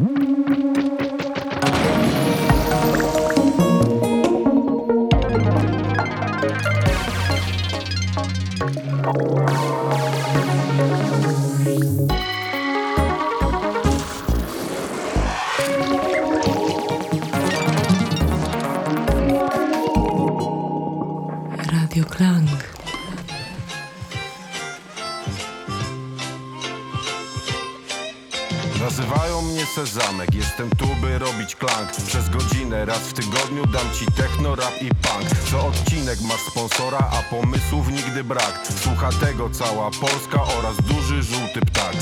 Radio raz w tygodniu dam ci techno, rap i punk. Co odcinek masz sponsora, a pomysłów nigdy brak. Słucha tego cała Polska oraz duży żółty ptak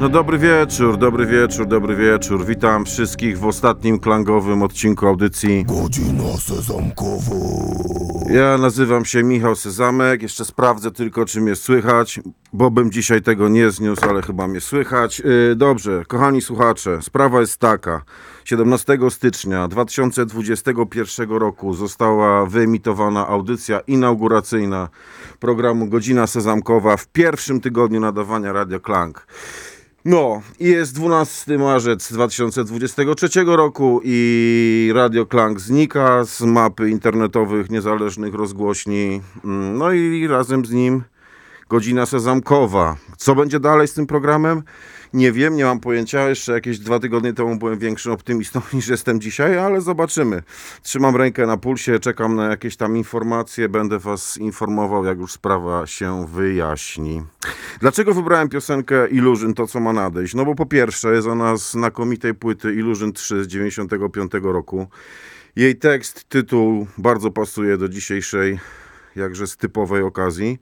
No dobry wieczór, dobry wieczór, dobry wieczór. Witam wszystkich w ostatnim klangowym odcinku audycji. Godzina sezamkowa. Ja nazywam się Michał Sezamek. Jeszcze sprawdzę tylko, czy mnie słychać, bo bym dzisiaj tego nie zniósł, ale chyba mnie słychać. Yy, dobrze, kochani słuchacze, sprawa jest taka. 17 stycznia 2021 roku została wyemitowana audycja inauguracyjna programu Godzina Sezamkowa w pierwszym tygodniu nadawania Radio Klang. No, jest 12 marzec 2023 roku i Radio Klang znika z mapy internetowych niezależnych rozgłośni. Mm, No i razem z nim godzina sezamkowa. Co będzie dalej z tym programem? Nie wiem, nie mam pojęcia. Jeszcze jakieś dwa tygodnie temu byłem większym optymistą niż jestem dzisiaj, ale zobaczymy. Trzymam rękę na pulsie, czekam na jakieś tam informacje. Będę Was informował, jak już sprawa się wyjaśni. Dlaczego wybrałem piosenkę Illusion, to co ma nadejść? No bo po pierwsze jest ona z znakomitej płyty Illusion 3 z 95 roku. Jej tekst, tytuł bardzo pasuje do dzisiejszej jakże z typowej okazji.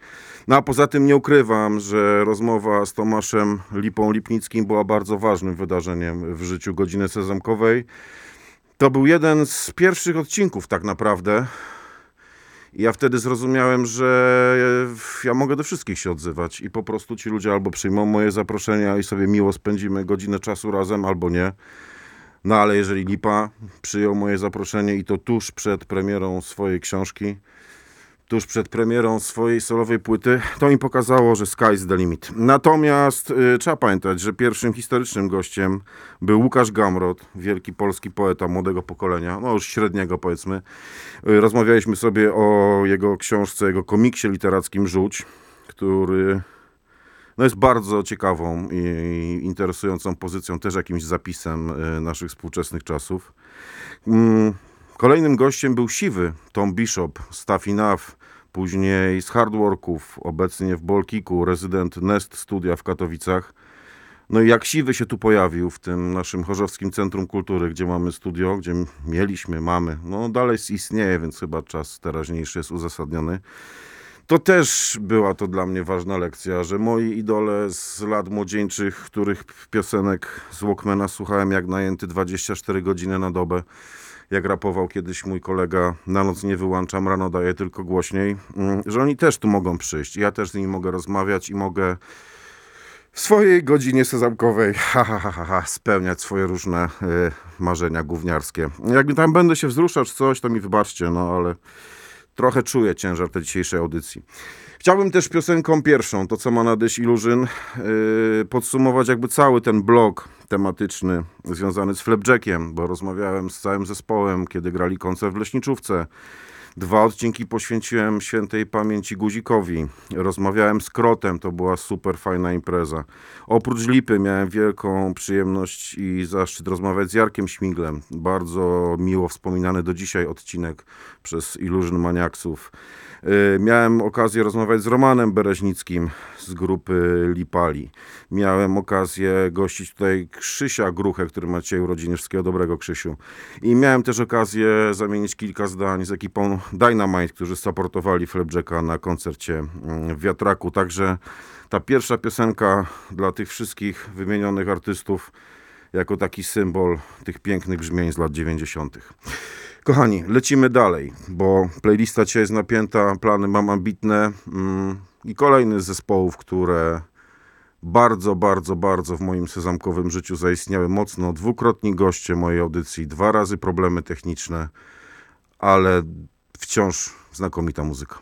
No a poza tym nie ukrywam, że rozmowa z Tomaszem Lipą Lipnickim była bardzo ważnym wydarzeniem w życiu godziny sezamkowej. To był jeden z pierwszych odcinków tak naprawdę. I ja wtedy zrozumiałem, że ja mogę do wszystkich się odzywać i po prostu ci ludzie albo przyjmą moje zaproszenia i sobie miło spędzimy godzinę czasu razem, albo nie. No ale jeżeli Lipa przyjął moje zaproszenie i to tuż przed premierą swojej książki, tuż przed premierą swojej solowej płyty, to mi pokazało, że sky's the limit. Natomiast y, trzeba pamiętać, że pierwszym historycznym gościem był Łukasz Gamrot, wielki polski poeta młodego pokolenia, no już średniego powiedzmy. Y, rozmawialiśmy sobie o jego książce, jego komiksie literackim Żółć, który no jest bardzo ciekawą i interesującą pozycją, też jakimś zapisem y, naszych współczesnych czasów. Kolejnym gościem był Siwy, Tom Bishop, Staff Enough, później z Hardworków, obecnie w Bolkiku, rezydent Nest Studia w Katowicach. No i jak Siwy się tu pojawił w tym naszym Chorzowskim Centrum Kultury, gdzie mamy studio, gdzie mieliśmy, mamy, no dalej istnieje, więc chyba czas teraźniejszy jest uzasadniony. To też była to dla mnie ważna lekcja, że moi idole z lat młodzieńczych, których piosenek z Walkmana słuchałem jak najęty 24 godziny na dobę, jak rapował kiedyś mój kolega, na noc nie wyłączam, rano daję tylko głośniej, mm, że oni też tu mogą przyjść. Ja też z nimi mogę rozmawiać i mogę w swojej godzinie sezamkowej ha, ha, ha, ha, spełniać swoje różne y, marzenia gówniarskie. Jak tam będę się wzruszał czy coś, to mi wybaczcie, no ale trochę czuję ciężar tej dzisiejszej audycji. Chciałbym też piosenką pierwszą, to co ma nadejść Illusion, yy, podsumować jakby cały ten blok tematyczny związany z Flapjackiem, bo rozmawiałem z całym zespołem, kiedy grali koncert w Leśniczówce. Dwa odcinki poświęciłem świętej pamięci Guzikowi. Rozmawiałem z Krotem, to była super fajna impreza. Oprócz Lipy miałem wielką przyjemność i zaszczyt rozmawiać z Jarkiem Śmiglem. Bardzo miło wspominany do dzisiaj odcinek przez Illusion Maniacsów. Yy, Miałem okazję rozmawiać z Romanem Bereźnickim z grupy Lipali. Miałem okazję gościć tutaj Krzysia Gruchę, który ma dzisiaj urodziny. Wszystkiego dobrego, Krzysiu. I miałem też okazję zamienić kilka zdań z ekipą Dynamite, którzy supportowali Flapjacka na koncercie mm, w Wiatraku. Także ta pierwsza piosenka dla tych wszystkich wymienionych artystów jako taki symbol tych pięknych brzmień z lat 90. Kochani, lecimy dalej, bo playlista dzisiaj jest napięta, plany mam ambitne mm, i kolejny z zespołów, które bardzo, bardzo, bardzo w moim sezamkowym życiu zaistniały mocno. Dwukrotni goście mojej audycji, dwa razy problemy techniczne, ale wciąż znakomita muzyka.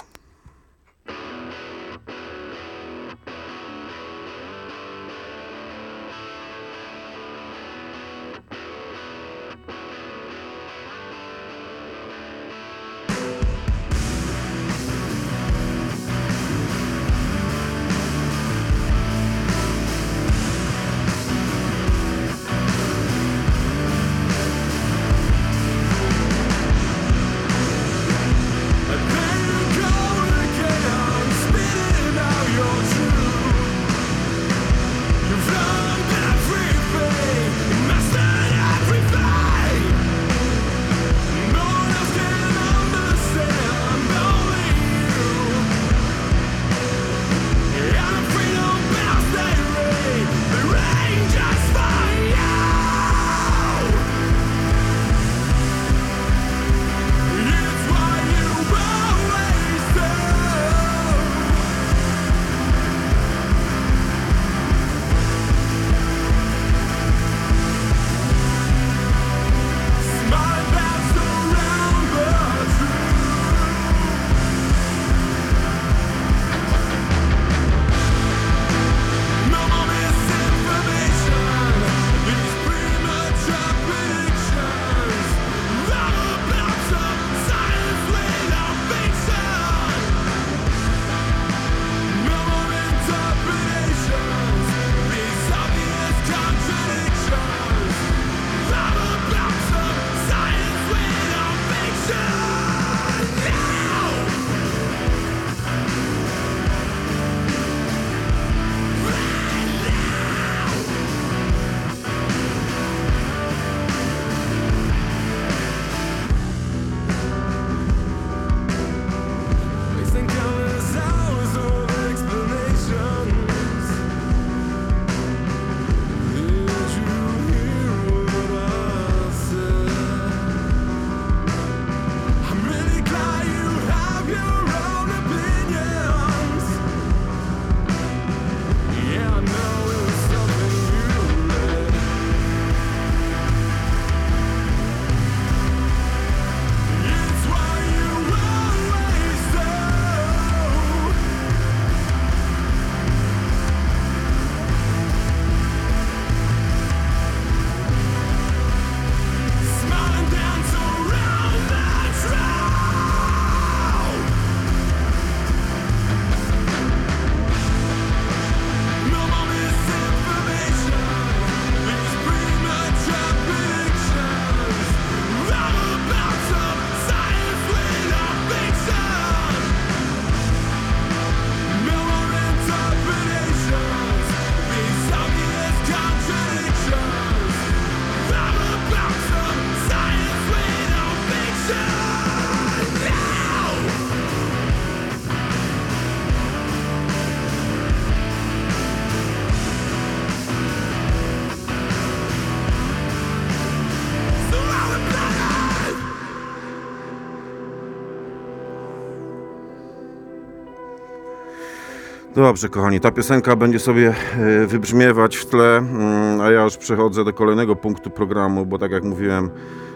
Dobrze, kochani, ta piosenka będzie sobie e, wybrzmiewać w tle, mm, a ja już przechodzę do kolejnego punktu programu, bo tak jak mówiłem,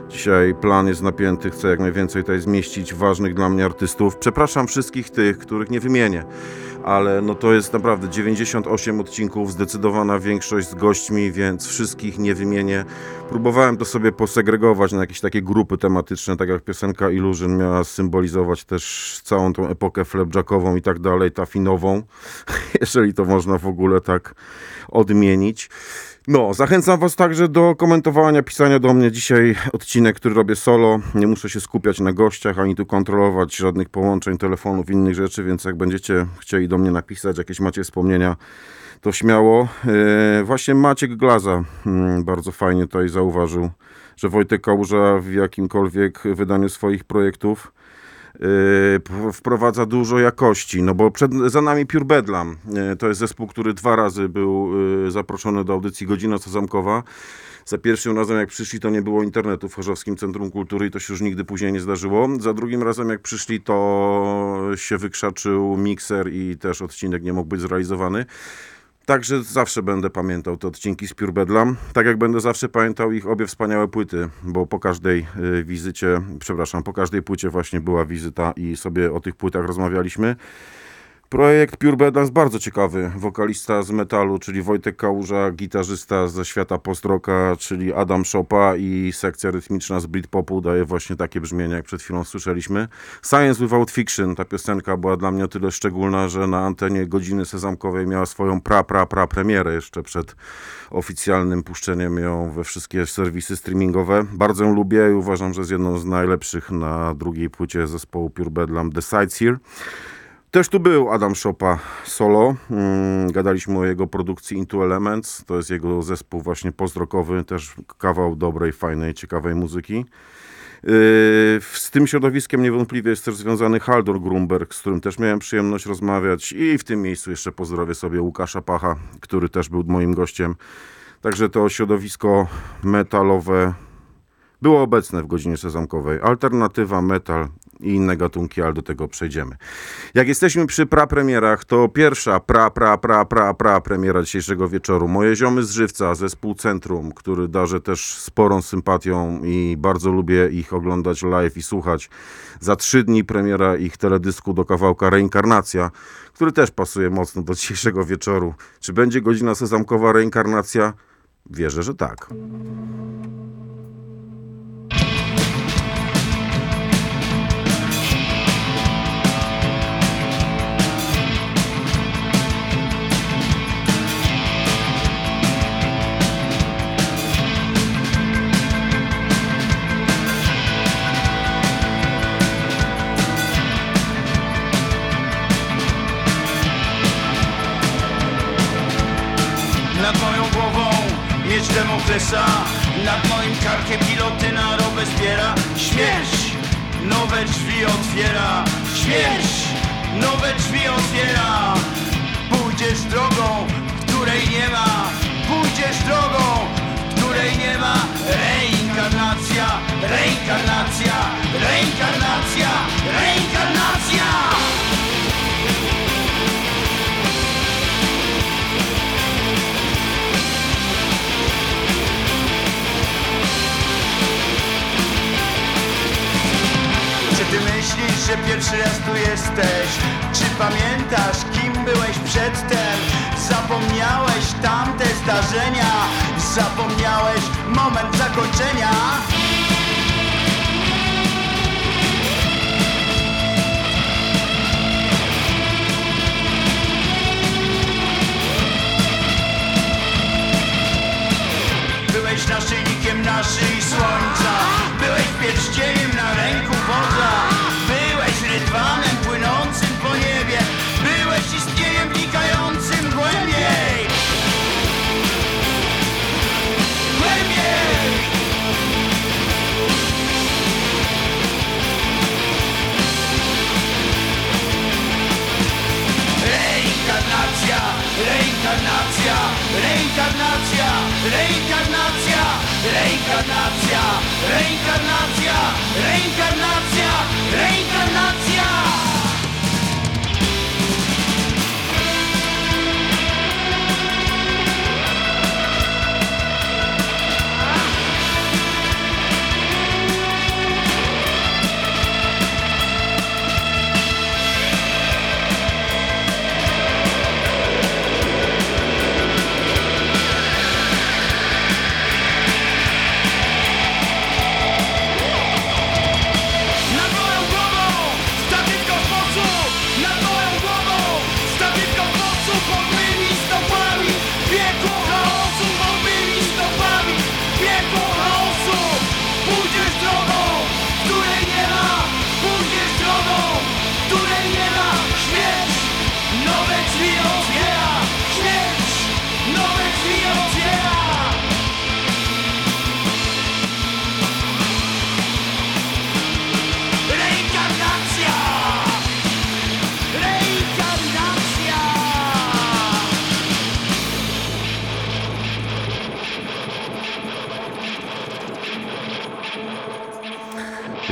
dzisiaj plan jest napięty, chcę jak najwięcej tutaj zmieścić ważnych dla mnie artystów. Przepraszam wszystkich tych, których nie wymienię, ale no to jest naprawdę 98 odcinków, zdecydowana większość z gośćmi, więc wszystkich nie wymienię. Próbowałem to sobie posegregować na jakieś takie grupy tematyczne, tak jak piosenka Illusion miała symbolizować też całą tą epokę flapjackową i tak dalej, tafinową, jeżeli to można w ogóle tak odmienić. No, zachęcam Was także do komentowania, pisania do mnie dzisiaj odcinek, który robię solo. Nie muszę się skupiać na gościach, ani tu kontrolować żadnych połączeń, telefonów, innych rzeczy, więc jak będziecie chcieli do mnie napisać, jakieś macie wspomnienia, to śmiało. Yy, właśnie Maciek Glaza mm, bardzo fajnie tutaj zauważył, że Wojtek Kałuża w jakimkolwiek wydaniu swoich projektów wprowadza dużo jakości, no bo przed, za nami Pure Bedlam. Yy, to jest zespół, który dwa razy był yy, zaproszony do audycji Godzina Sezamkowa. Za pierwszym razem jak przyszli, to nie było internetu w Chorzowskim Centrum Kultury i to się już nigdy później nie zdarzyło. Za drugim razem jak przyszli, to się wykrzaczył mikser i też odcinek nie mógł być zrealizowany. Także zawsze będę pamiętał te odcinki z Pure Bedlam. Tak jak będę zawsze pamiętał ich obie wspaniałe płyty, bo po każdej y, wizycie, przepraszam, po każdej płycie właśnie była wizyta i sobie o tych płytach rozmawialiśmy. Projekt Pure Bedlam jest bardzo ciekawy. Wokalista z metalu, czyli Wojtek Kałuża, gitarzysta ze świata post-rocka, czyli Adam Szopa i sekcja rytmiczna z Britpopu daje właśnie takie brzmienie, jak przed chwilą słyszeliśmy. Science Without Fiction, ta piosenka była dla mnie o tyle szczególna, że na antenie Godziny Sezamkowej miała swoją pra, pra, pra premierę jeszcze przed oficjalnym puszczeniem ją we wszystkie serwisy streamingowe. Bardzo ją lubię i uważam, że jest jedną z najlepszych na drugiej płycie zespołu Pure Bedlam The Sides Here. Też tu był Adam Szopa solo. Mm, gadaliśmy o jego produkcji Into Elements. To jest jego zespół właśnie pozdrokowy, też kawał dobrej, fajnej, ciekawej muzyki. Yy, z tym środowiskiem niewątpliwie jest też związany Haldor Grunberg, z którym też miałem przyjemność rozmawiać i w tym miejscu jeszcze pozdrowię sobie Łukasza Pacha, który też był moim gościem. Także to środowisko metalowe było obecne w godzinie sezamkowej. Alternatywa, metal i inne gatunki, ale do tego przejdziemy. Jak jesteśmy przy prapremierach, to pierwsza pra, pra, pra, pra, pra premiera dzisiejszego wieczoru. Moje ziomy z Żywca, zespół Centrum, który darzę też sporą sympatią i bardzo lubię ich oglądać live i słuchać. Za trzy dni premiera ich teledysku do kawałka Reinkarnacja, który też pasuje mocno do dzisiejszego wieczoru. Czy będzie godzina sezamkowa Reinkarnacja? Wierzę, że tak. Demoklesa Nad moim karkiem gilotyna Robespierra Śmierć nowe drzwi otwiera. Śmierć nowe drzwi otwiera. Pójdziesz drogą, której nie ma. Pójdziesz drogą, której nie ma. Reinkarnacja, reinkarnacja, reinkarnacja, reinkarnacja Czy ty myślisz, że pierwszy raz tu jesteś? Czy pamiętasz, kim byłeś przedtem? Zapomniałeś tamte zdarzenia? Zapomniałeś moment zakończenia? Byłeś naszyjnikiem na szyi słońca Byłeś pierścieniem na ręku wodza Byłeś rydwanem płynącym po niebie. Byłeś istnieniem wnikającym głębiej. Głębiej. Reinkarnacja, reinkarnacja, reinkarnacja, reinkarnacja, reinkarnacja, reinkarnacja, reinkarnacja, reinkarnacja.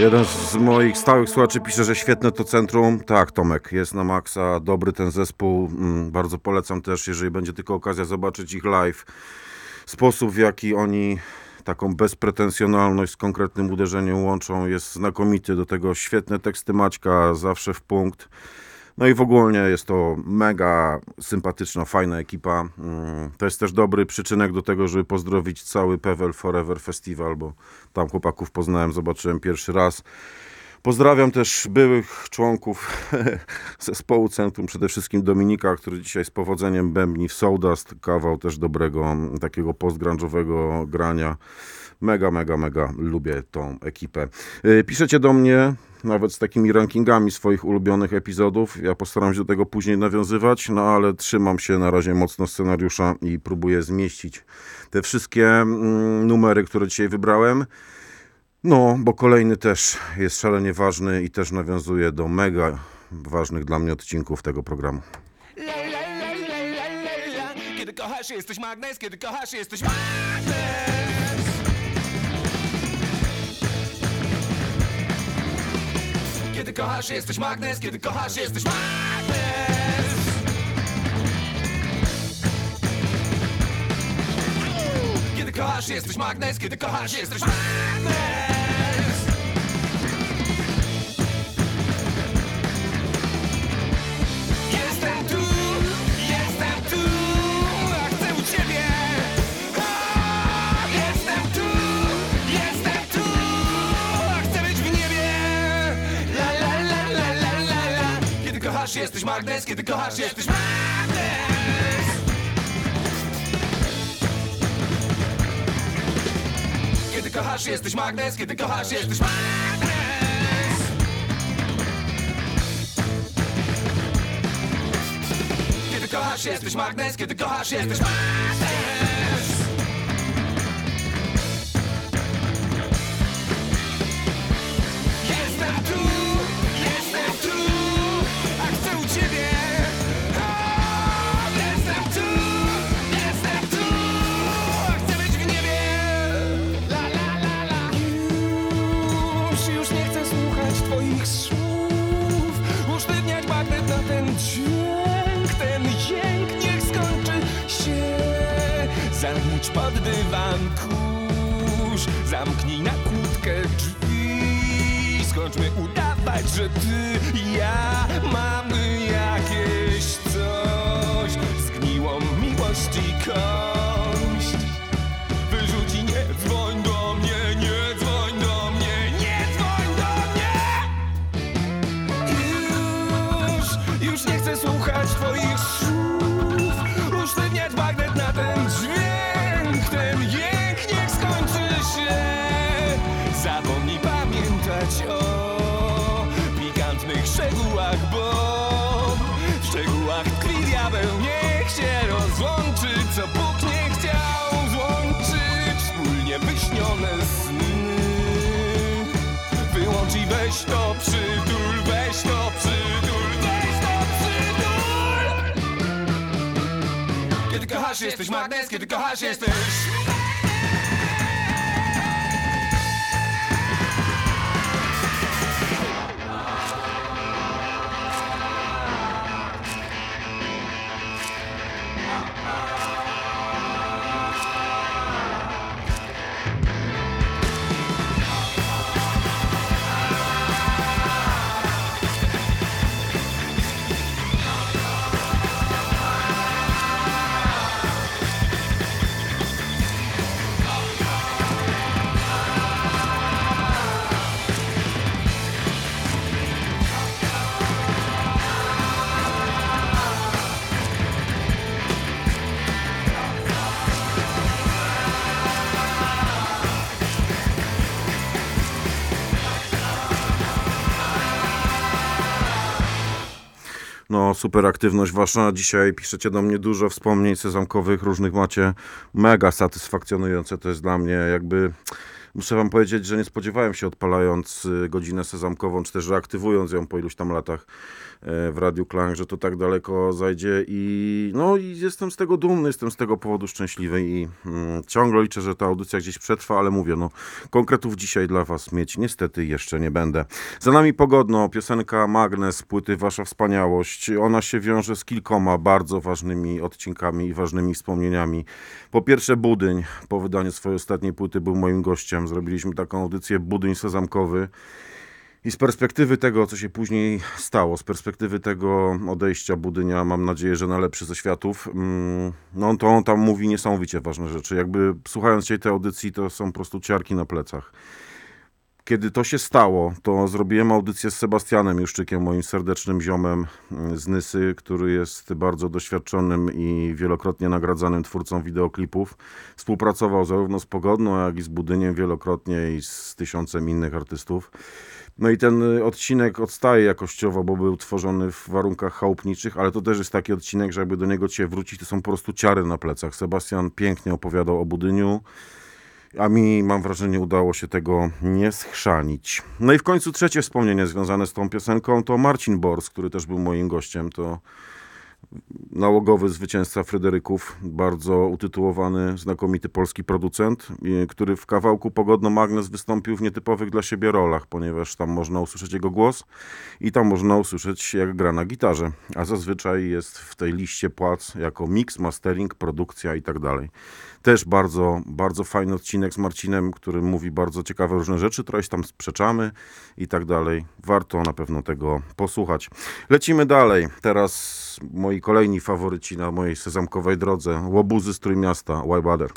Jeden z moich stałych słuchaczy pisze, że świetne to centrum. Tak, Tomek, jest na maksa, dobry ten zespół. Mm, bardzo polecam też, jeżeli będzie tylko okazja zobaczyć ich live. Sposób, w jaki oni taką bezpretensjonalność z konkretnym uderzeniem łączą, jest znakomity. Do tego świetne teksty Maćka, zawsze w punkt. No i w ogóle jest to mega sympatyczna, fajna ekipa. Mm, To jest też dobry przyczynek do tego, żeby pozdrowić cały Pevel Forever Festival, bo tam chłopaków poznałem, zobaczyłem pierwszy raz. Pozdrawiam też byłych członków zespołu Centrum, przede wszystkim Dominika, który dzisiaj z powodzeniem bębni w Soldust, kawał też dobrego, takiego postgrunge'owego grania. Mega, mega, mega lubię tą ekipę. Y, Piszecie do mnie nawet z takimi rankingami swoich ulubionych epizodów. Ja postaram się do tego później nawiązywać, no ale trzymam się na razie mocno scenariusza i próbuję zmieścić te wszystkie mm, numery, które dzisiaj wybrałem. No, bo kolejny też jest szalenie ważny i też nawiązuje do mega ważnych dla mnie odcinków tego programu. Kiedy kochasz, jesteś magnes, kiedy kochasz, jesteś magnes. Kiedy kochasz, jesteś magnes, kiedy kochasz, jesteś magnes. Kiedy kochasz, jesteś magnes, kiedy kochasz, jesteś magnes. Kochasz, jesteś magnes, kiedy kochasz, jesteś magnes. Kiedy kochasz, jesteś magnes, kiedy kochasz, jesteś magnes. Kiedy kochasz, jesteś magnes, kiedy kochasz, jesteś magnes. Zamknąć pod dywan kurz, zamknij na kłódkę drzwi. Skończmy udawać, że ty i ja mamy jakieś coś. Zgniłą miłość i kość. Weź to przytul, weź to przytul, weź to przytul. Kiedy kochasz jesteś magnes, kiedy kochasz jesteś No, super aktywność wasza. Dzisiaj piszecie do mnie dużo wspomnień sezamkowych, różnych macie. Mega satysfakcjonujące to jest dla mnie. Jakby Muszę wam powiedzieć, że nie spodziewałem się odpalając y, godzinę sezamkową, czy też reaktywując ją po iluś tam latach e, w Radiu Klang, że to tak daleko zajdzie i no i jestem z tego dumny, jestem z tego powodu szczęśliwy i mm, ciągle liczę, że ta audycja gdzieś przetrwa, ale mówię, no konkretów dzisiaj dla was mieć niestety jeszcze nie będę. Za nami Pogodno, piosenka Magnes, płyty Wasza Wspaniałość. Ona się wiąże z kilkoma bardzo ważnymi odcinkami i ważnymi wspomnieniami. Po pierwsze Budyń, po wydaniu swojej ostatniej płyty był moim gościem. Zrobiliśmy taką audycję Budyń Sezamkowy. I z perspektywy tego, co się później stało, z perspektywy tego odejścia Budynia, mam nadzieję, że na lepszy ze światów, mm, no to on tam mówi niesamowicie ważne rzeczy. Jakby słuchając dzisiaj tej audycji, to są po prostu ciarki na plecach. Kiedy to się stało, to zrobiłem audycję z Sebastianem Juszczykiem, moim serdecznym ziomem mm, z Nysy, który jest bardzo doświadczonym i wielokrotnie nagradzanym twórcą wideoklipów. Współpracował zarówno z Pogodną, jak i z Budyniem wielokrotnie i z tysiącem innych artystów. No i ten y, odcinek odstaje jakościowo, bo był tworzony w warunkach chałupniczych, ale to też jest taki odcinek, że jakby do niego cię wrócić, to są po prostu ciary na plecach. Sebastian pięknie opowiadał o Budyniu, a mi, mam wrażenie, udało się tego nie schrzanić. No i w końcu trzecie wspomnienie związane z tą piosenką to Marcin Bors, który też był moim gościem. To nałogowy zwycięzca Fryderyków, bardzo utytułowany, znakomity polski producent, który w kawałku Pogodno Magnes wystąpił w nietypowych dla siebie rolach, ponieważ tam można usłyszeć jego głos i tam można usłyszeć jak gra na gitarze, a zazwyczaj jest w tej liście płac jako mix, mastering, produkcja i tak dalej. Też bardzo, bardzo fajny odcinek z Marcinem, który mówi bardzo ciekawe różne rzeczy, trochę tam sprzeczamy i tak dalej. Warto na pewno tego posłuchać. Lecimy dalej. Teraz moi kolejni faworyci na mojej sezamkowej drodze. Łobuzy z Trójmiasta, Why Bother?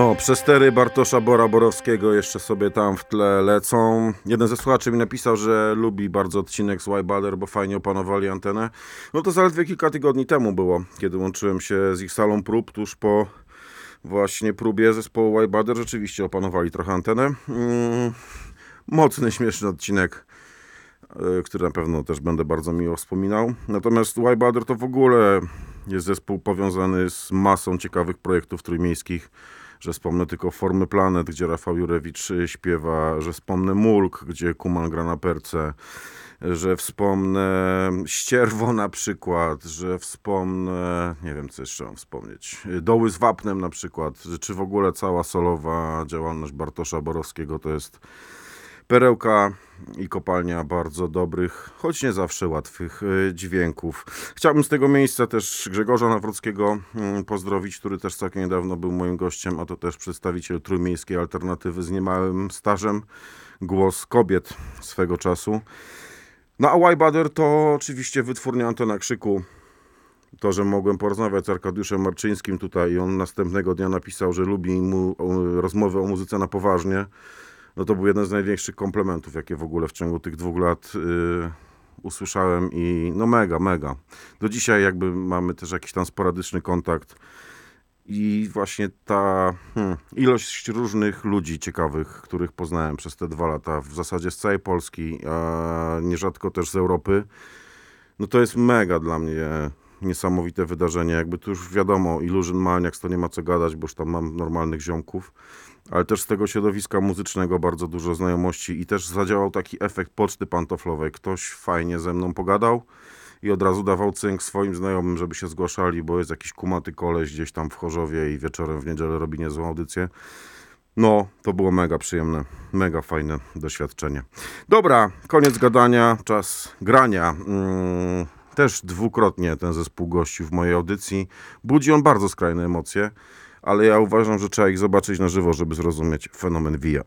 No, przestery Bartosza Bora-Borowskiego jeszcze sobie tam w tle lecą. Jeden ze słuchaczy mi napisał, że lubi bardzo odcinek z Wybader, bo fajnie opanowali antenę. No to zaledwie kilka tygodni temu było, kiedy łączyłem się z ich salą prób tuż po właśnie próbie zespołu Wybader. Rzeczywiście opanowali trochę antenę. Mm, mocny, śmieszny odcinek y, który na pewno też będę bardzo miło wspominał. Natomiast Wybader to w ogóle jest zespół powiązany z masą ciekawych projektów trójmiejskich, że wspomnę tylko Formy Planet, gdzie Rafał Jurewicz y, śpiewa, że wspomnę Mulk, gdzie Kuman gra na perce, że wspomnę Ścierwo na przykład, że wspomnę, nie wiem co jeszcze mam wspomnieć, Doły z Wapnem na przykład, czy w ogóle cała solowa działalność Bartosza Borowskiego to jest perełka i kopalnia bardzo dobrych, choć nie zawsze łatwych y, dźwięków. Chciałbym z tego miejsca też Grzegorza Nawrockiego mm, pozdrowić, który też całkiem niedawno był moim gościem, a to też przedstawiciel trójmiejskiej alternatywy z niemałym stażem, głos kobiet swego czasu. No a Wybader to oczywiście wytwórnia Antona Krzyku, to, że mogłem porozmawiać z Arkadiuszem Marczyńskim tutaj i on następnego dnia napisał, że lubi mu o, rozmowy o muzyce na poważnie, no to był jeden z największych komplementów, jakie w ogóle w ciągu tych dwóch lat y, usłyszałem i no mega, mega. Do dzisiaj jakby mamy też jakiś tam sporadyczny kontakt i właśnie ta hmm, ilość różnych ludzi ciekawych, których poznałem przez te dwa lata, w zasadzie z całej Polski, a nierzadko też z Europy, no to jest mega dla mnie niesamowite wydarzenie. Jakby tu już wiadomo, Illusion Maniacs to nie ma co gadać, bo już tam mam normalnych ziomków, ale też z tego środowiska muzycznego bardzo dużo znajomości i też zadziałał taki efekt poczty pantoflowej. Ktoś fajnie ze mną pogadał i od razu dawał cynk swoim znajomym, żeby się zgłaszali, bo jest jakiś kumaty koleś gdzieś tam w Chorzowie i wieczorem w niedzielę robi niezłą audycję. No, to było mega przyjemne, mega fajne doświadczenie. Dobra, koniec gadania, czas grania. Mm, też dwukrotnie ten zespół gościł w mojej audycji. Budzi on bardzo skrajne emocje, ale ja uważam, że trzeba ich zobaczyć na żywo, żeby zrozumieć fenomen Via.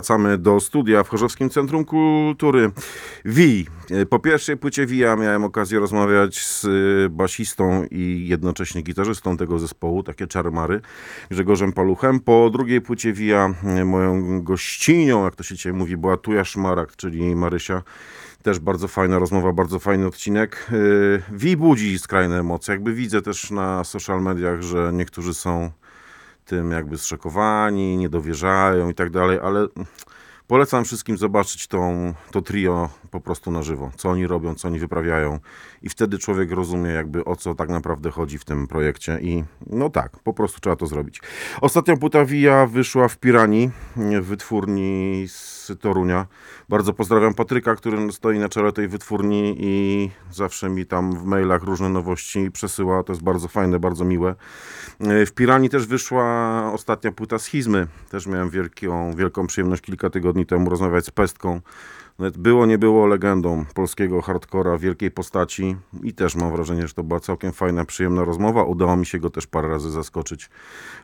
Wracamy do studia w Chorzowskim Centrum Kultury. Wi. Po pierwszej płycie Wija miałem okazję rozmawiać z y, basistą i jednocześnie gitarzystą tego zespołu, takie czarmary, Grzegorzem Paluchem. Po drugiej płycie Wija y, moją gościnią, jak to się dzisiaj mówi, była Tuja Szmarak, czyli Marysia. Też bardzo fajna rozmowa, bardzo fajny odcinek. Y, Wi budzi skrajne emocje. Jakby widzę też na social mediach, że niektórzy są tym jakby zszokowani, nie dowierzają i tak dalej, ale polecam wszystkim zobaczyć tą, to trio po prostu na żywo, co oni robią, co oni wyprawiają i wtedy człowiek rozumie jakby o co tak naprawdę chodzi w tym projekcie i no tak, po prostu trzeba to zrobić. Ostatnia płyta Via wyszła w Piranii, w wytwórni z Torunia. Bardzo pozdrawiam Patryka, który stoi na czele tej wytwórni i zawsze mi tam w mailach różne nowości przesyła. To jest bardzo fajne, bardzo miłe. E, W Piranii też wyszła ostatnia płyta Schizmy. Też miałem wielką, wielką przyjemność kilka tygodni temu rozmawiać z Pestką. Było, nie było legendą polskiego hardcora, wielkiej postaci i też mam wrażenie, że to była całkiem fajna, przyjemna rozmowa. Udało mi się go też parę razy zaskoczyć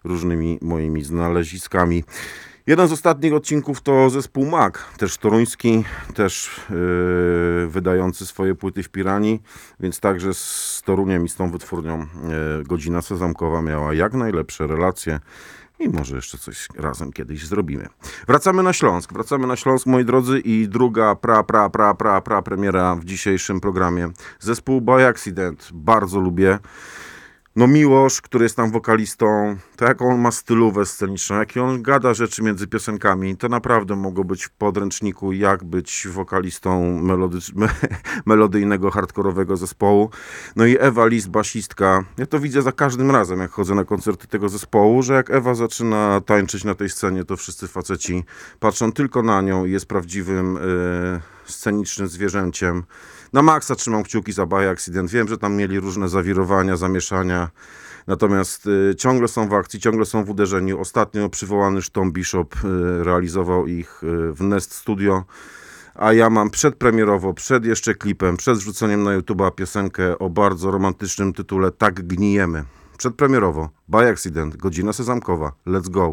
różnymi moimi znaleziskami. Jeden z ostatnich odcinków to zespół Mag, też toruński, też yy, wydający swoje płyty w Piranii, więc także z Toruniem i z tą wytwórnią yy, Godzina Sezamkowa miała jak najlepsze relacje i może jeszcze coś razem kiedyś zrobimy. Wracamy na Śląsk, wracamy na Śląsk, moi drodzy, i druga pra, pra, pra, pra, pra premiera w dzisiejszym programie. Zespół By Accident, bardzo lubię. No Miłosz, który jest tam wokalistą, to jak on ma stylówę sceniczną, jakie on gada rzeczy między piosenkami, to naprawdę mogło być w podręczniku, jak być wokalistą melodycz- me- melodyjnego, hardkorowego zespołu. No i Ewa Lis, basistka. Ja to widzę za każdym razem, jak chodzę na koncerty tego zespołu, że jak Ewa zaczyna tańczyć na tej scenie, to wszyscy faceci patrzą tylko na nią i jest prawdziwym y, scenicznym zwierzęciem. Na maksa trzymam kciuki za By Accident. Wiem, że tam mieli różne zawirowania, zamieszania. Natomiast y, ciągle są w akcji, ciągle są w uderzeniu. Ostatnio przywołany Tom Bishop y, realizował ich y, w Nest Studio. A ja mam przedpremierowo, przed jeszcze klipem, przed wrzuceniem na YouTube'a piosenkę o bardzo romantycznym tytule Tak gnijemy. Przedpremierowo, By Accident, godzina sezamkowa. Let's go.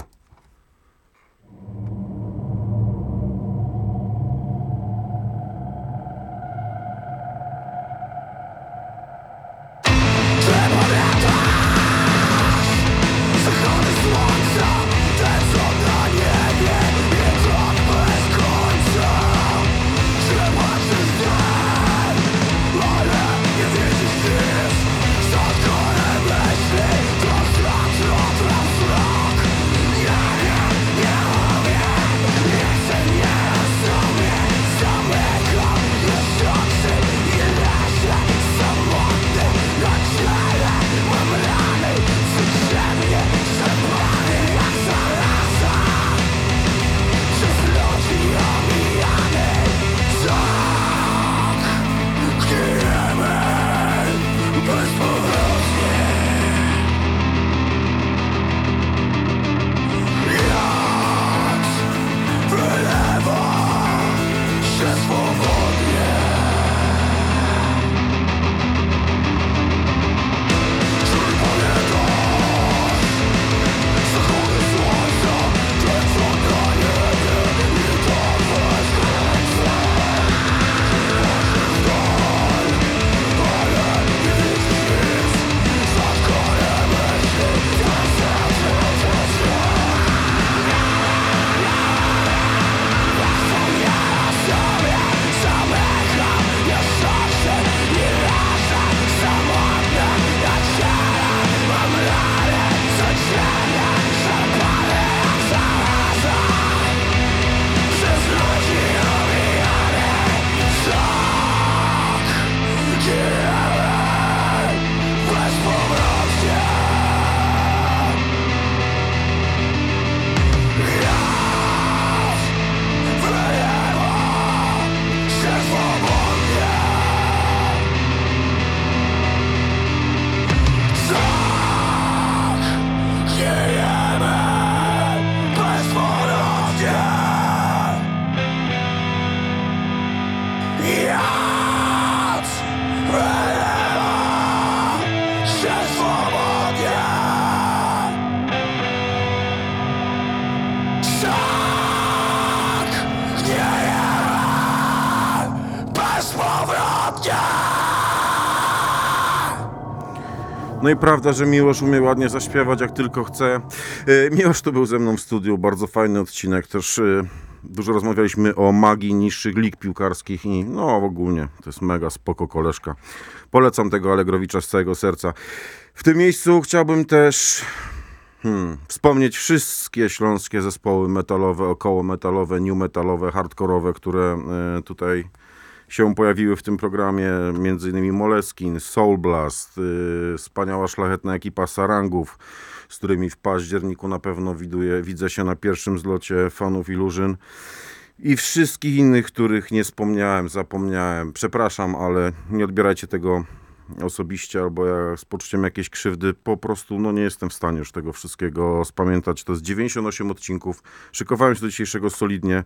No i prawda, że Miłosz umie ładnie zaśpiewać, jak tylko chce. E, Miłosz tu był ze mną w studiu, bardzo fajny odcinek, też e, dużo rozmawialiśmy o magii niższych lig piłkarskich i no ogólnie to jest mega spoko koleżka. Polecam tego Allegrowicza z całego serca. W tym miejscu chciałbym też Hmm. Wspomnieć wszystkie śląskie zespoły metalowe, około metalowe, new metalowe, hardkorowe, które e, tutaj się pojawiły w tym programie, innymi Moleskin, Soul Blast, y, wspaniała szlachetna ekipa Sarangów, z którymi w październiku na pewno widuję, widzę się na pierwszym zlocie fanów Illusion i wszystkich innych, których nie wspomniałem, zapomniałem. Przepraszam, ale nie odbierajcie tego osobiście albo ja z poczuciem jakiejś krzywdy. Po prostu no, nie jestem w stanie już tego wszystkiego spamiętać. To jest 98 odcinków. Szykowałem się do dzisiejszego solidnie.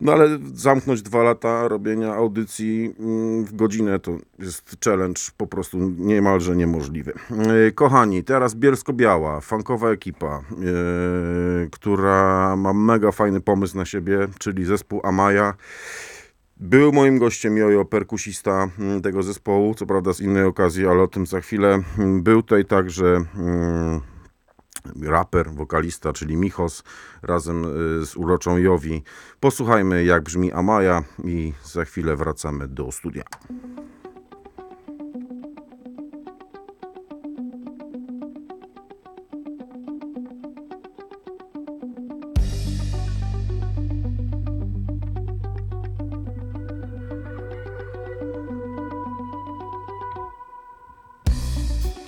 No ale zamknąć dwa lata robienia audycji mm, w godzinę to jest challenge po prostu niemalże niemożliwy. Yy, Kochani, teraz Bielsko-Biała, funkowa ekipa, yy, która ma mega fajny pomysł na siebie, czyli zespół Amaya. Był moim gościem Jojo, perkusista mm, tego zespołu, co prawda z innej okazji, ale o tym za chwilę. Był tutaj także mm, raper, wokalista, czyli Michos, razem y, z uroczą Jowi. Posłuchajmy, jak brzmi Amaya i za chwilę wracamy do studia.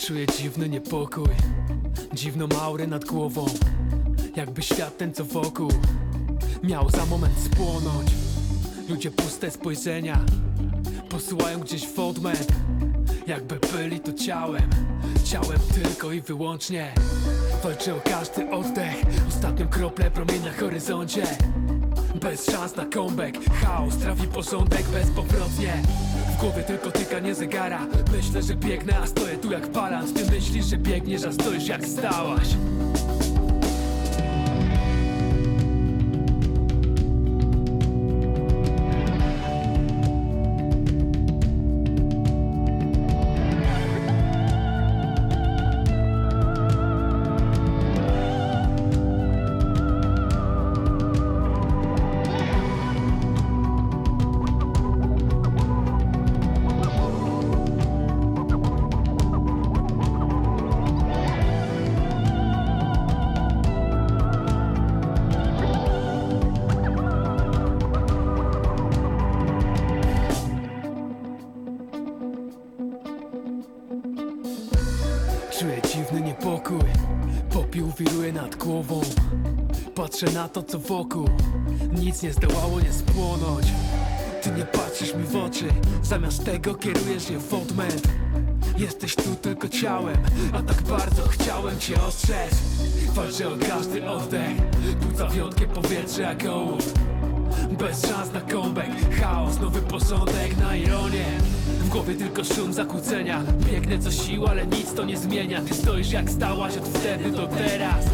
Czuję dziwny niepokój, dziwną aurę nad głową. Jakby świat ten co wokół miał za moment spłonąć. Ludzie puste spojrzenia posyłają gdzieś w odmęt Jakby byli to ciałem, ciałem tylko i wyłącznie. Walczę o każdy oddech, ostatnią kroplę promień na horyzoncie. Bez szans na comeback Chaos trawi porządek bezpowrotnie W głowie tylko tykanie zegara. Myślę, że biegnę, a stoję tu jak parant Ty myślisz, że biegniesz, a stoisz jak stałaś to co wokół. Nic nie zdołało nie spłonąć. Ty nie patrzysz mi w oczy Zamiast tego kierujesz je w odmęt. Jesteś tu tylko ciałem A tak bardzo chciałem cię ostrzec. Walczę o każdy oddech Płuca wiotkie powietrze jak ołów. Bez szans na comeback Chaos, nowy porządek na ironię. W głowie tylko szum zakłócenia. Biegnę co siła, ale nic to nie zmienia. Ty stoisz jak stałaś od wtedy do teraz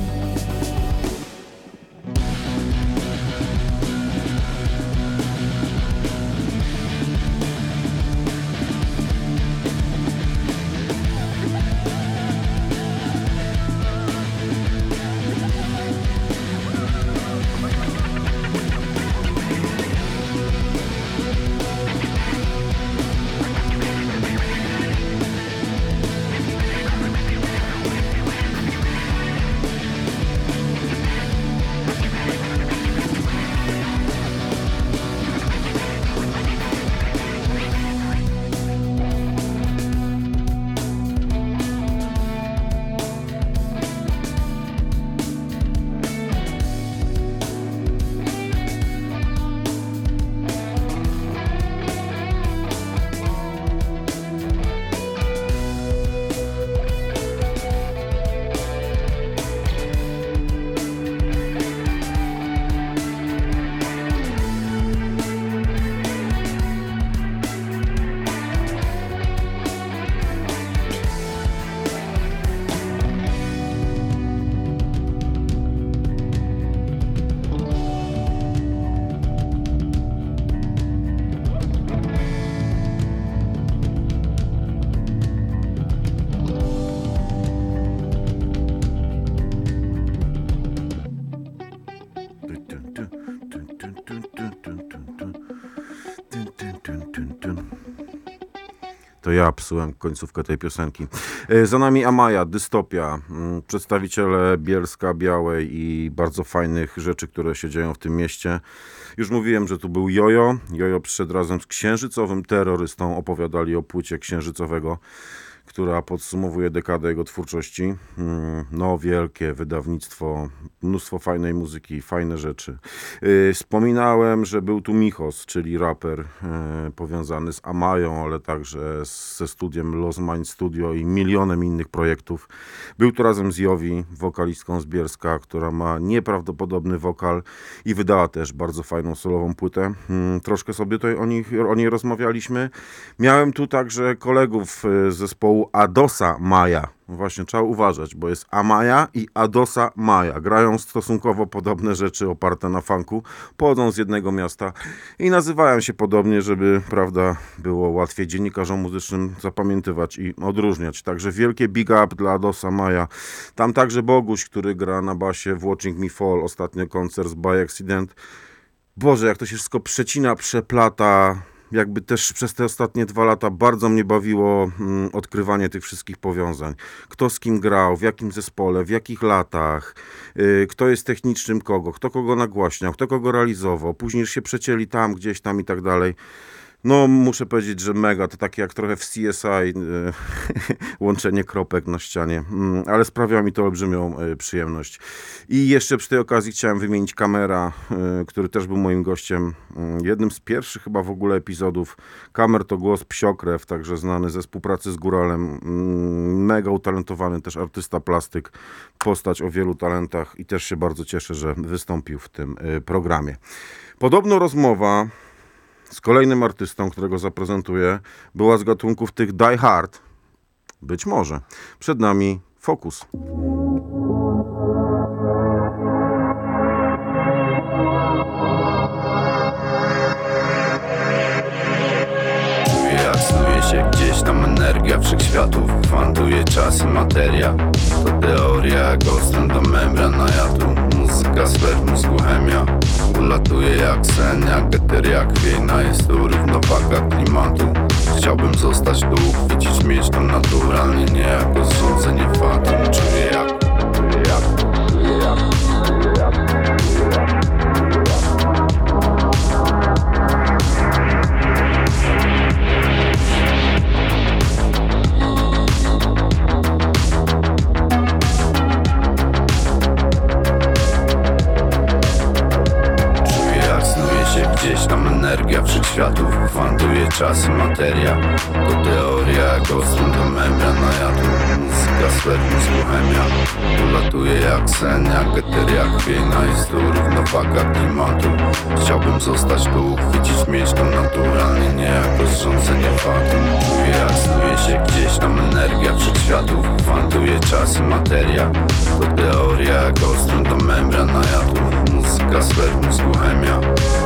To ja psułem końcówkę tej piosenki. E, za nami Amaja, Dystopia, mm, przedstawiciele Bielska Białej i bardzo fajnych rzeczy, które się dzieją w tym mieście. Już mówiłem, że tu był Jojo. Jojo przyszedł razem z księżycowym terrorystą, opowiadali o płycie księżycowego która podsumowuje dekadę jego twórczości. Mm, No, wielkie wydawnictwo, mnóstwo fajnej muzyki, fajne rzeczy. Yy, Wspominałem, że był tu Michos, czyli raper yy, powiązany z Amają, ale także ze studiem Los Mind Studio i milionem innych projektów. Był tu razem z Jowi, wokalistką z Bielska, która ma nieprawdopodobny wokal i wydała też bardzo fajną solową płytę. Mm, Troszkę sobie tutaj o, nich, o niej rozmawialiśmy. Miałem tu także kolegów y, z zespołu Adosa Maja. Właśnie trzeba uważać, bo jest Amaja i Adosa Maja. Grają stosunkowo podobne rzeczy oparte na funku, pochodzą z jednego miasta i nazywają się podobnie, żeby, prawda, było łatwiej dziennikarzom muzycznym zapamiętywać i odróżniać. Także wielkie big up dla Adosa Maja. Tam także Boguś, który gra na basie w Watching Me Fall, ostatnio koncert z By Accident. Boże, jak to się wszystko przecina, przeplata. Jakby też przez te ostatnie dwa lata bardzo mnie bawiło mm, odkrywanie tych wszystkich powiązań. Kto z kim grał, w jakim zespole, w jakich latach, yy, kto jest technicznym kogo, kto kogo nagłaśniał, kto kogo realizował. Później się przecięli tam, gdzieś tam i tak dalej. No, muszę powiedzieć, że mega. To takie jak trochę w CSI yy, łączenie kropek na ścianie, Mm, ale sprawia mi to olbrzymią yy, przyjemność. I jeszcze przy tej okazji chciałem wymienić Kamera, yy, który też był moim gościem. Yy, jednym z pierwszych chyba w ogóle epizodów. Kamer to głos Psiokrew, także znany ze współpracy z Góralem. Yy, mega utalentowany też artysta plastyk, postać o wielu talentach i też się bardzo cieszę, że wystąpił w tym yy, programie. Podobno rozmowa z kolejnym artystą, którego zaprezentuję, była z gatunków tych Die Hard. Być może. Przed nami się gdzieś tam energia wszechświatów. Kwantuje czas i materia. To teoria jak ostrom do membran na jadu Muzyka sfer mózgu chemia Ulatuje jak sen, jak eter, jak chwiejna Jest równowaga klimatu. Chciałbym zostać tu, uchwycić, mieć to naturalnie Nie jako zrządzenie fatum. Czuję energia wszechświatów Kwantuje czas i materia. To teoria jak ostrum do membran na jadu Muzyka mózgu chemia Ulatuje jak sen, jak eter, jak chwiejna Jest tu równowaga klimatu. Chciałbym zostać tu, uchwycić, mieć to naturalnie Nie jako zrządzenie fatum Czuję jak snuje się gdzieś tam energia wszechświatów. Kwantuje czas i materia. To teoria jak ostrum do membran na jadu Mózgu chemia.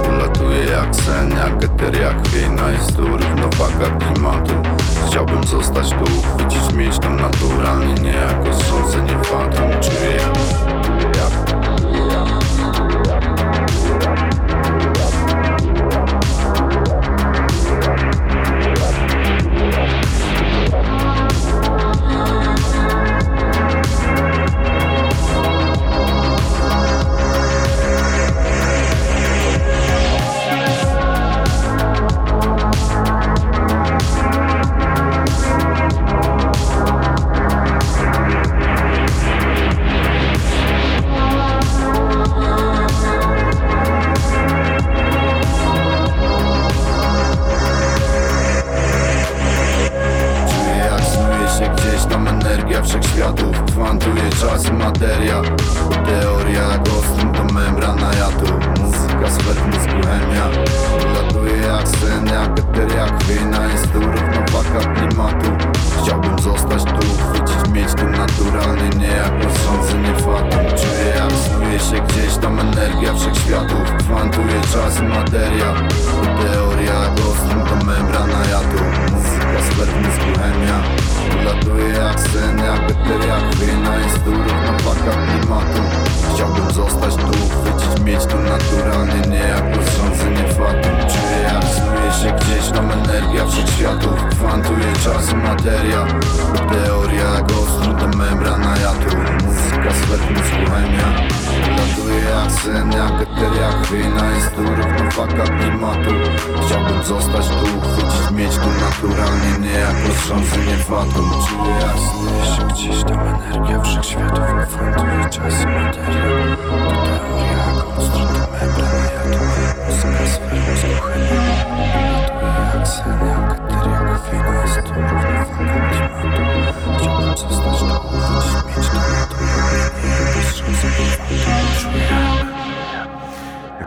Ulatuje jak sen, jak eter, jak chwiejna Jest tu równowaga klimatu. Chciałbym zostać tu, uchwycić, mieć to naturalnie Nie jako zrządzenie fatum. Czuję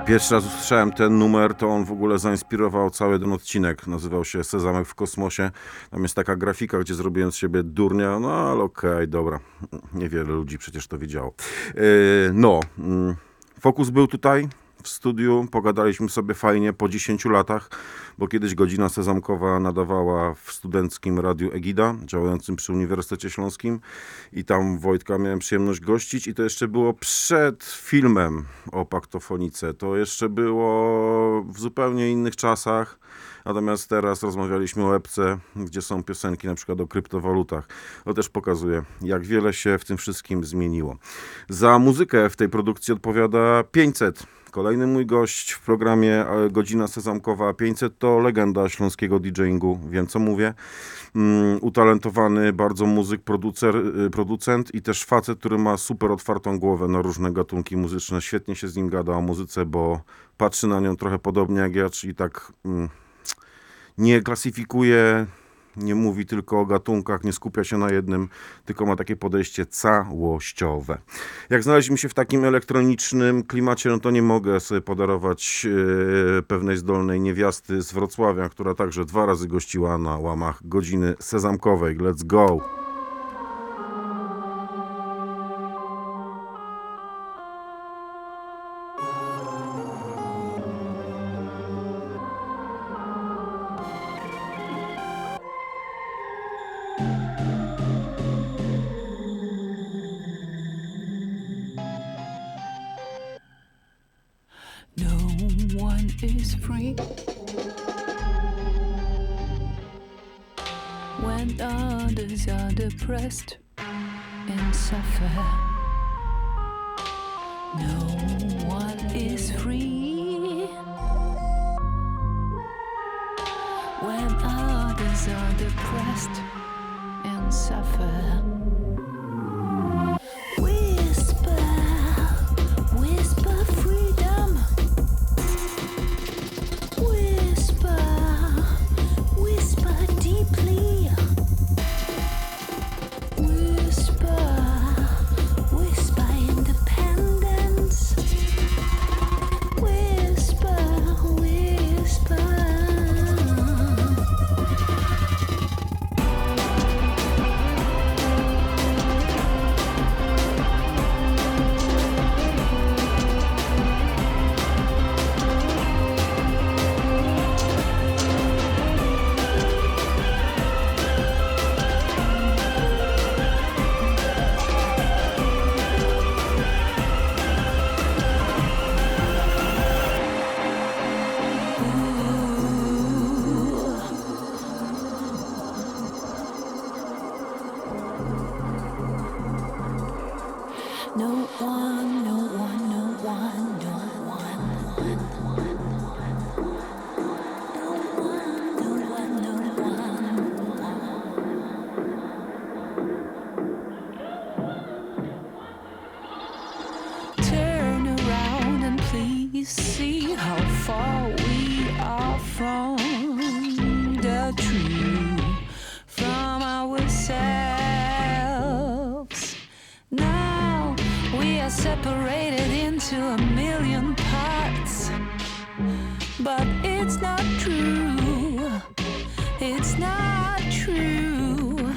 pierwszy raz usłyszałem ten numer, to on w ogóle zainspirował cały ten odcinek. Nazywał się Sezamek w kosmosie. Tam jest taka grafika, gdzie zrobiłem z siebie durnia. No ale okej, dobra. Niewiele ludzi przecież to wiedziało. Yy, no, mm, Fokus był tutaj w studiu. Pogadaliśmy sobie fajnie po 10 latach, bo kiedyś godzina sezamkowa nadawała w studenckim radiu Egida, działającym przy Uniwersytecie Śląskim. I tam Wojtka miałem przyjemność gościć. I to jeszcze było przed filmem o paktofonice. To jeszcze było w zupełnie innych czasach. Natomiast teraz rozmawialiśmy o epce, gdzie są piosenki na przykład o kryptowalutach. To też pokazuje, jak wiele się w tym wszystkim zmieniło. Za muzykę w tej produkcji odpowiada 500. Kolejny mój gość w programie e, Godzina Sezamkowa 500 to legenda śląskiego DJingu, wiem co mówię. Mm, utalentowany bardzo muzyk, producer, y, producent i też facet, który ma super otwartą głowę na różne gatunki muzyczne. Świetnie się z nim gada o muzyce, bo patrzy na nią trochę podobnie jak ja, czyli tak mm, nie klasyfikuje, nie mówi tylko o gatunkach, nie skupia się na jednym, tylko ma takie podejście całościowe. Jak znaleźliśmy się w takim elektronicznym klimacie, no to nie mogę sobie podarować e, pewnej zdolnej niewiasty z Wrocławia, która także dwa razy gościła na łamach godziny sezamkowej. Let's go! No one is free. When others are depressed and suffer. No one is free. When others are depressed and suffer. Separated into a million parts, but it's not true. It's not true.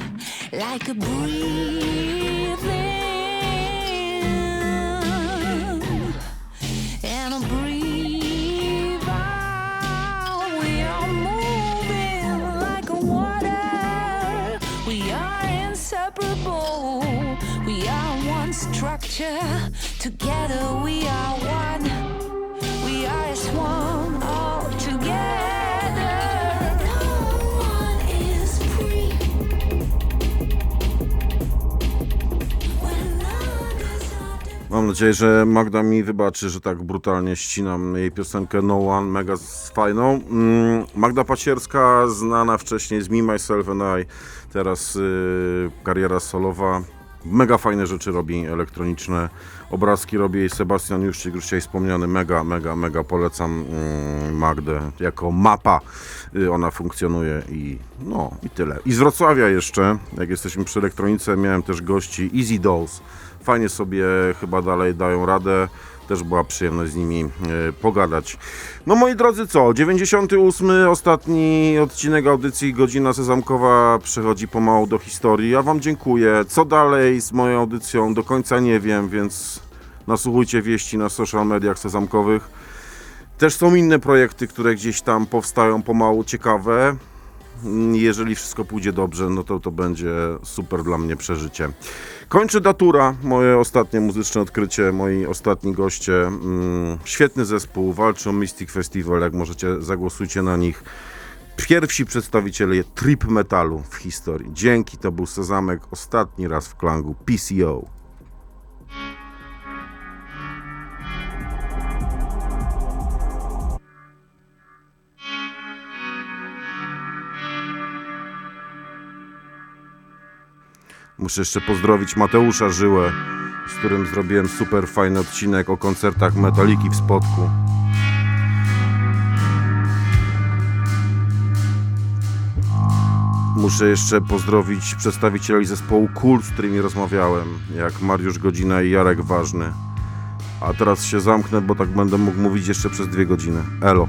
Like a breathing nadzieję, że Magda mi wybaczy, że tak brutalnie ścinam jej piosenkę No One, mega fajną. Mm, Magda Pacierska, znana wcześniej z Me, Myself and I, teraz y, kariera solowa. Mega fajne rzeczy robi elektroniczne. Obrazki robi Sebastian Juszczyk, już dzisiaj wspomniany. Mega, mega, mega polecam mm, Magdę. Jako mapa y, ona funkcjonuje i no i tyle. I z Wrocławia jeszcze, jak jesteśmy przy elektronice, miałem też gości Easy Dolls. Fajnie sobie chyba dalej dają radę. Też była przyjemność z nimi e, pogadać. No moi drodzy, co? 98. ostatni odcinek audycji Godzina Sezamkowa przechodzi pomału do historii. Ja Wam dziękuję. Co dalej z moją audycją? Do końca nie wiem, więc nasłuchujcie wieści na social mediach sezamkowych. Też są inne projekty, które gdzieś tam powstają pomału ciekawe. Jeżeli wszystko pójdzie dobrze, no to to będzie super dla mnie przeżycie. Kończy datura, moje ostatnie muzyczne odkrycie, moi ostatni goście. Mm, świetny zespół, walczą Mystic Festival, jak możecie, zagłosujcie na nich. Pierwsi przedstawiciele trip metalu w historii. Dzięki, to był Sezamek, ostatni raz w klangu PCO. Muszę jeszcze pozdrowić Mateusza Żyłę, z którym zrobiłem super fajny odcinek o koncertach Metaliki w Spodku. Muszę jeszcze pozdrowić przedstawicieli zespołu Kult, z którymi rozmawiałem, jak Mariusz Godzina i Jarek Ważny. A teraz się zamknę, bo tak będę mógł mówić jeszcze przez dwie godziny. Elo.